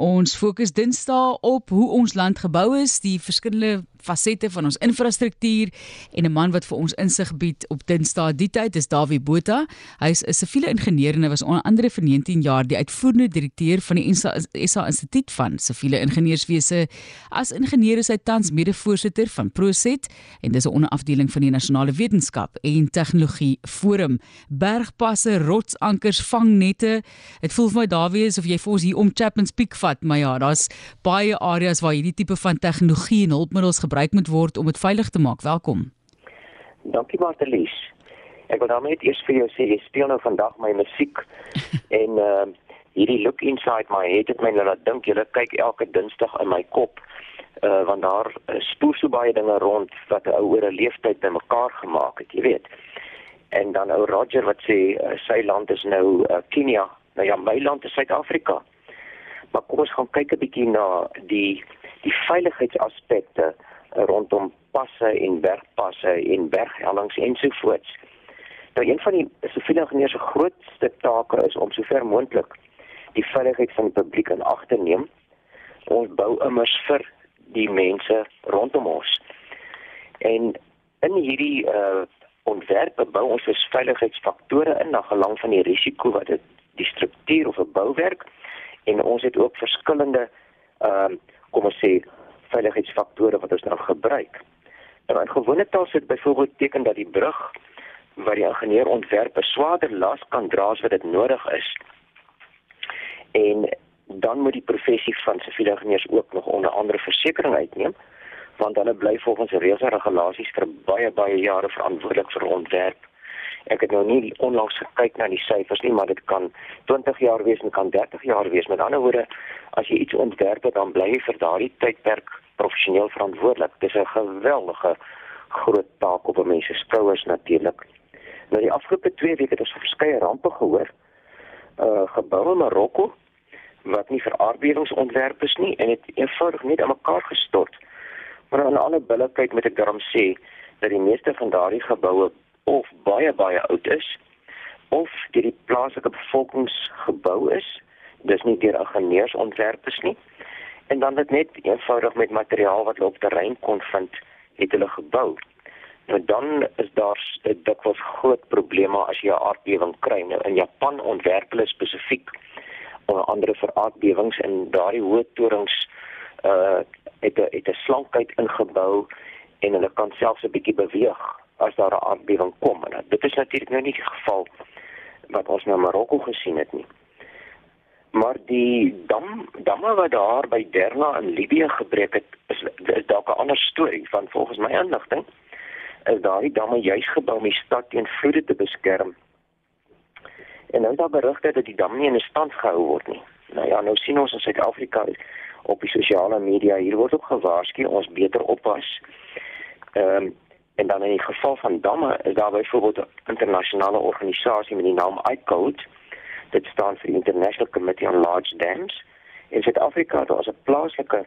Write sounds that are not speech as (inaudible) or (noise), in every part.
ons fokus Dinsdae op hoe ons land gebou is, die verskillende fasette van ons infrastruktuur en 'n man wat vir ons insig bied op Dinsdae die tyd is Dawie Botha. Hy is 'n siviele ingenieur en hy was onder andere vir 19 jaar die uitvoerende direkteur van die SA, SA Instituut van Siviele Ingenieurswese. As ingenieur is hy tans mede-voorsitter van Proset en dis 'n onderafdeling van die Nasionale Wetenskap en Tegnologie Forum. Bergpasse, rotsankers, vangnette. Dit voel vir my Dawie is of jy vir ons hier om Chapman's Peak vat, maar ja, daar's baie areas waar hierdie tipe van tegnologie en hulpmiddels gebruik moet word om dit veilig te maak. Welkom. Dankie Martelies. Ek wil daarmee net eers vir jou sê jy speel nou vandag my musiek (laughs) en uh hierdie look inside my head het my laat dink jy kyk elke dinsdag in my kop uh want daar spoor so baie dinge rond wat 'n ou oor 'n leeftyd bymekaar gemaak het, jy weet. En dan ou Roger wat sê uh, sy land is nou uh, Kenia. Nou ja, my land is Suid-Afrika. Maar kom ons gaan kyk 'n bietjie na die die veiligheidsaspekte rondom passe en bergpasse en berghellings ensovoorts. Nou een van die siviele ingenieurs se grootste take is om sover moontlik die veiligheid van die publiek in ag te neem. Ons bou immers vir die mense rondom ons. En in hierdie uh ontwerpe bou ons dus veiligheidsfaktore in na gelang van die risiko wat dit die struktuur of 'n bouwerk en ons het ook verskillende ehm uh, kom ons sê veiligheidsfaktore wat ons nou gebruik. Nou in gewone taal sê dit byvoorbeeld teken dat die brug wat die ingenieur ontwerp 'n swaarder las kan dra as wat dit nodig is. En dan moet die professie van siviele ingenieurs ook nog onder andere versekerings uitneem want hulle bly volgens reëls en regulasies vir baie baie jare verantwoordelik vir ontwerp. Ek het nou nie onlangs gekyk na die syfers nie, maar dit kan 20 jaar wees en kan 30 jaar wees. Met ander woorde, as jy iets ontwerp dan bly jy vir daardie tydperk professioneel verantwoordelik. Dis 'n geweldige groot taak op 'n mens se skouers natuurlik. Nou die afgelope 2 weke het ons verskeie rampe gehoor. Uh geboue in Marokko wat nie vir aardbewings ontwerp is nie en het eenvoudig net aan mekaar gestort. Maar aan alle billikheid moet ek daarom sê dat die meeste van daardie geboue of baie baie oud is of deur die plaaslike bevolkings gebou is. Dis nie deur ingenieurs ontwerp is nie en dan dit net eenvoudig met materiaal wat hulle op terrein kon vind, het hulle gebou. Nou dan is daar dikwels groot probleme as jy 'n aardbewing kry. Nou in Japan ontwerp hulle spesifiek onder andere vir aardbewings en daardie hoë torings uh het 'n het 'n slankheid ingebou en hulle kan selfs 'n bietjie beweeg as daar 'n aardbewing kom. En dit is natuurlik nou nie die geval wat ons nou Marokko gesien het nie. Maar die dam damme wat daar by Derna in Libië gebreek het, is, is dalk 'n ander storie van volgens my inligting. Is daardie damme juis gebou om die stad teen vloede te beskerm. En nou daar berigte dat die dam nie in stand gehou word nie. Nou ja, nou sien ons in Suid-Afrika op die sosiale media hier word ook gewaarsku ons beter oppas. Ehm um, en dan in die geval van damme is daar byvoorbeeld 'n internasionale organisasie met die naam ICODE dit staan vir International Committee on Large Dams. In Suid-Afrika daar is 'n plaaslike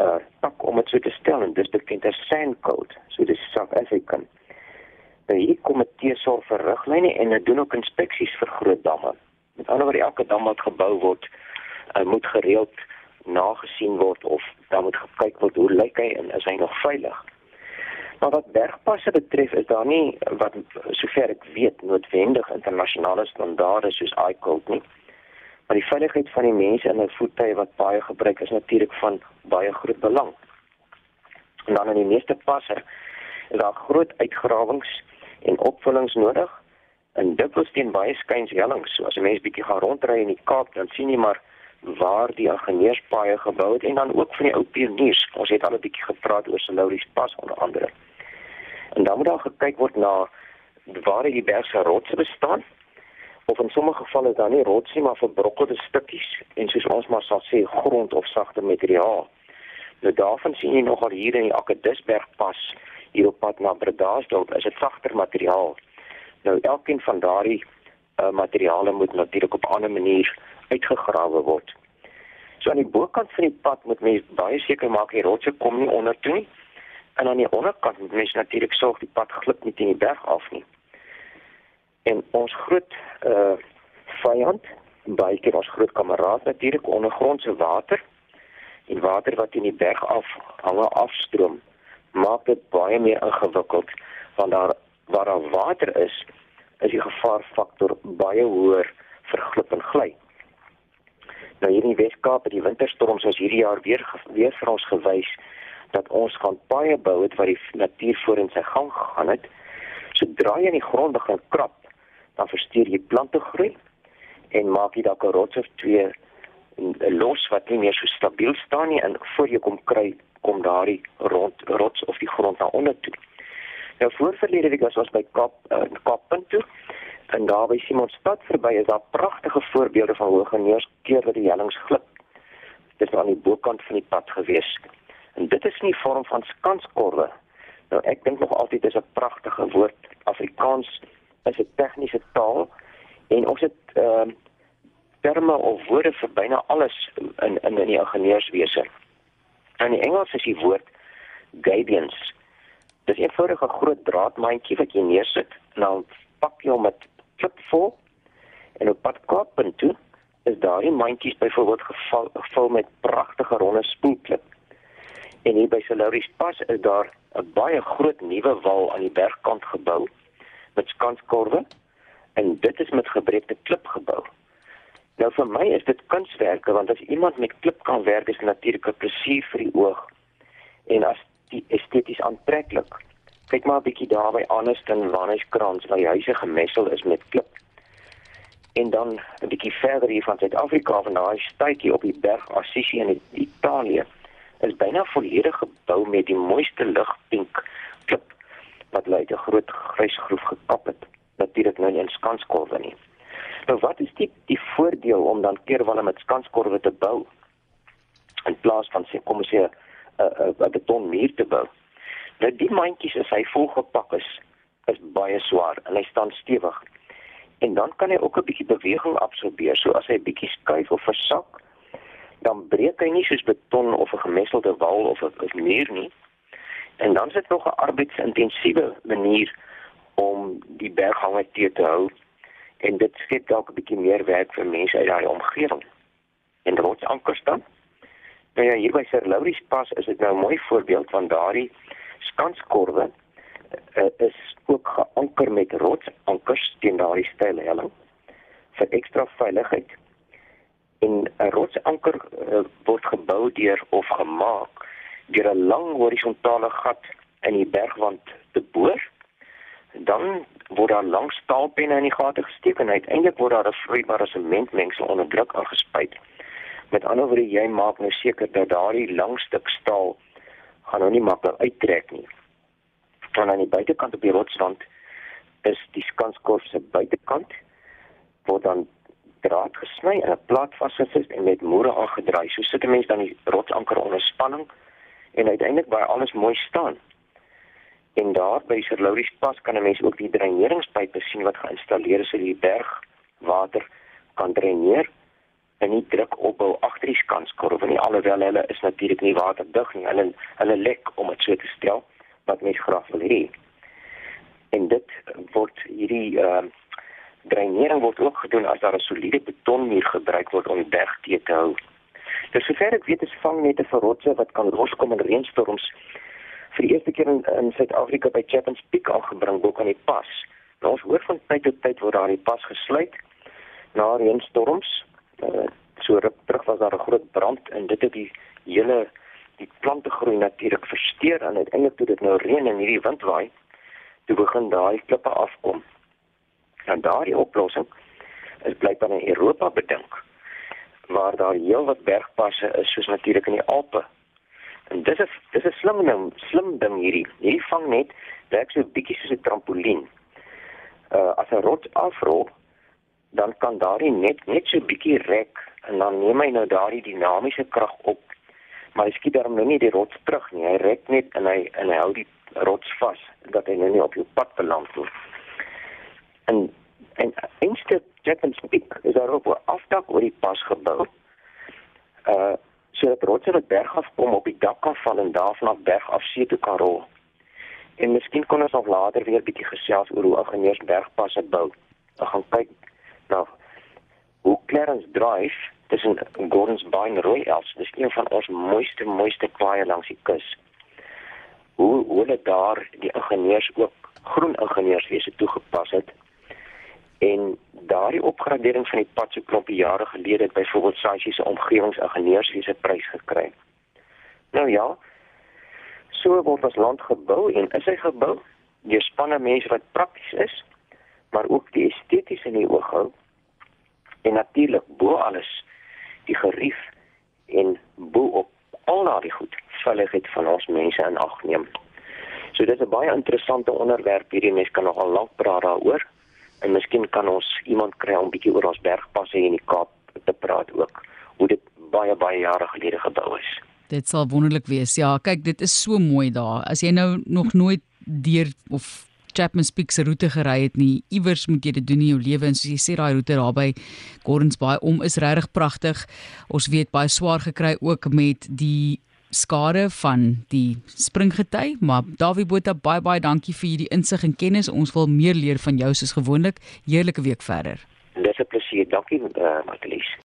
uh tak om dit so te stel en dis bekend as SANCODE, so dis South African. Nou hier komitee sorg vir riglyne en hulle doen ook inspeksies vir groot damme. Met ander woorde elke dam wat gebou word, uh, moet gereeld nagesien word of dan moet gekyk word hoe lyk hy en is hy nog veilig. Maar wat bergpasse betref is daar nie wat sover ek weet noodwendig internasionale standaarde soos ICOT nie. Maar die veiligheid van die mense in 'n voertuig wat baie gebruik is natuurlik van baie groot belang. En dan in die meeste passe is daar groot uitgrawings en opvullings nodig en dit was teen baie skuinshelings. So as 'n mens bietjie gaan rondry in die Kaap, dan sien jy maar waar die ingenieurspaaie gebou het en dan ook van die ou pioniers. Ons het al 'n bietjie gepraat oor Selouris pas onder andere. En dan moet daar gekyk word na waar die berge rotse bestaan of in sommige gevalle is daar nie rotse maar verbrokkelde stukkies en soos ons maar sal sê grond of sagte materiaal. Nou daarvan sien jy nogal hier in die Akedisberg pas hier op pad na Bredasdorp is dit sagter materiaal. Nou elkeen van daardie uh, materiale moet natuurlik op 'n ander manier uitgegrawe word. So aan die bokant van die pad moet mens baie seker maak die rotse kom nie onder toe nie en aan die onderkant moet mens natuurlik sorg die pad glip nie teen die berg af nie. En ons groot uh vyand baie keer ons groot kameraad natuurlik ondergrondse water en water wat in die berg af hange afstroom maak dit baie meer ingewikkeld want daar waar daar water is is die gevaarfaktor baie hoër vir glip en gly. Nou hier in die Weskaap het die winterstorms ons hierdie jaar weer weer vir ons gewys dat ons gaan baie bou het wat die natuur voor in sy gang gegaan het. Sodra jy in die grond begin krap, dan versteur jy plante groei en maak jy dalk 'n rots of twee los wat nie meer so stabiel staan nie en voor jy kom kry kom daardie rond rots of die grond na onder toe. Nou voorverlede week was ons by Kap uh, Kappunt toe en daar by Simonstad verby is daar pragtige voorbeelde van hoe geneers keer dat die hellings glip. Dit is aan die bokant van die pad gewees. En dit is nie vorm van skanskorwe. Nou ek dink nog altyd is 'n pragtige woord. Afrikaans is 'n tegniese taal en ons het ehm uh, terme of woorde vir byna alles in in in die ingenieurswese. In die Engels is die woord gabions. Dit is 'n eenvoudige groot draadmandjie wat jy neersit en dan pak jy hom met klip vol en op pad Kaappunt toe is daai mandjies byvoorbeeld gevul, gevul met pragtige ronde spoelklip. En hier by Salauris Pas is daar 'n baie groot nuwe wal aan die bergkant gebou met skanskorwe en dit is met gebreekte klip gebou. Nou vir my is dit kunswerke want as iemand met klip kan werk is natuurlik 'n plesier vir die oog en as die esteties aantreklik. Kyk maar 'n bietjie daar by Aniston Wannerskrans waar die huise gemessel is met klip. En dan 'n bietjie verder hier van Suid-Afrika van daai stadjie op die berg Assisi in Italië is byna volledig gebou met die mooiste ligpink klip wat lyk 'n groot grys groef gekap het. Natuurlik nou nie in skanskorwe nie. Nou wat is die die voordeel om dan keerwalle met skanskorwe te bou in plaas van sê kom ons sê 'n 'n betonmuur te bou? Nou die mandjies as hy volgepak is is baie swaar en hy staan stewig. En dan kan hy ook 'n bietjie beweging absorbeer. So as hy bietjie skuif of versak, dan breek hy nie soos beton of 'n gemesselde wal of 'n muur nie. En dan is dit nog 'n arbeidsintensiewe manier om die berghange te hou en dit skep dalk 'n bietjie meer werk vir mense uit daai omgewing. En rotsankers dan? Nou ja, hier by Sir Laurie se pas is dit nou 'n mooi voorbeeld van daardie skanskorwe uh, is ook geanker met rotsankers teen daardie steile helling vir ekstra veiligheid. En 'n rotsanker uh, word gebou deur of gemaak deur 'n lang horisontale gat in die bergwand te boor dan word daar langs staalpenne in die gate gesteek en uiteindelik word daar 'n vloeibare sementmengsel onder druk aangespuit. Met ander woorde, jy maak nou seker dat daardie lang stuk staal gaan nou nie maklik uittrek nie. Dan aan die buitekant op die rotswand is die skanskorf se buitekant word dan draad gesny en 'n plaat vasgesit en met moere aangedraai. So sit 'n mens dan die rotsanker onder spanning en uiteindelik baie alles mooi staan. En daar by Sir Laurie se pas kan 'n mens ook die dreineringspype sien wat geïnstalleer is sodat die bergwater kan dreineer en nie druk opbou agter die skanskorwe nie alhoewel hulle is natuurlik nie waterdig nie. Hulle hulle lek om dit so te stel wat mens graag wil hê. En dit word hierdie ehm uh, dreinering word ook gedoen as daar 'n soliede betonmuur gebruik word om die berg te hou. Dis sover ek weet is vangnette vir rotse wat kan loskom in reënstorms vir die eerste keer in, in Suid-Afrika by Chapman's Peak aangebring bo kan die pas. Nou ons hoor van tyd tot tyd word daar die pas gesluit na reënstorms. Uh, so ruk terug was daar 'n groot brand en dit het die hele die plante groei natuurlik versteur en uiteindelik toe dit nou reën en hierdie wind waai, toe begin daai klippe afkom. En daardie oplossing is blykbaar in Europa bedink waar daar heelwat bergpasse is soos natuurlik in die Alpe En dis 'n dis 'n slim ding, slim ding hierdie. Hierdie vang net werk so bietjie soos 'n trampolien. Uh as 'n rots afrol, dan kan daardie net net so bietjie rek en dan neem hy nou daardie dinamiese krag op. Maar hy skiet daarom nou nie die rots terug nie. Hy rek net en hy en hy hou die rots vas dat hy nou nie op jou pad beland nie. En en instead Japan's peak is daar ook 'n afdak oor die pas gebou. Uh sodat rotse wat berg af kom op die dak kan val en daarvan af berg af see toe kan rol. En miskien kon ons nog later weer bietjie gesels oor hoe ingenieurs bergpasse bou. Ons gaan kyk na hoe Clarence Drive tussen Gordons Bay en Rooi Els. Dis een van ons mooiste mooiste kwaaie langs die kus. Hoe hoe hulle daar die ingenieurs ook groen ingenieurswese toegepas het en daardie opgradering van die pad so klompie jare gelede het byvoorbeeld Saisi se omgewingsingenieurswese prys gekry. Nou ja, so word ons land gebou en is hy gebou deur spanne mense wat prakties is, maar ook die esteties in die oog hou. En natuurlik bo alles die gerief en bo op al daardie goed veiligheid van ons mense in ag neem. So dit is 'n baie interessante onderwerp hierdie mens kan nogal lank praat daaroor en miskien kan ons iemand kry om bietjie oor ons bergpasse in die Kaap te praat ook hoe dit baie baie jare gelede gebou is. Dit sal wonderlik wees. Ja, kyk, dit is so mooi daar. As jy nou nog nooit deur of Chapman Peak se roete gery het nie, iewers moet jy dit doen in jou lewe en soos jy sê daai roete daar by Gordons Bay om is regtig pragtig. Ons weet baie swaar gekry ook met die skade van die springgety, maar Dawie Botha baie baie dankie vir hierdie insig en kennis. Ons wil meer leer van jou soos gewoonlik. Heerlike week verder. Dis 'n plesier. Dankie, uh, Martelies.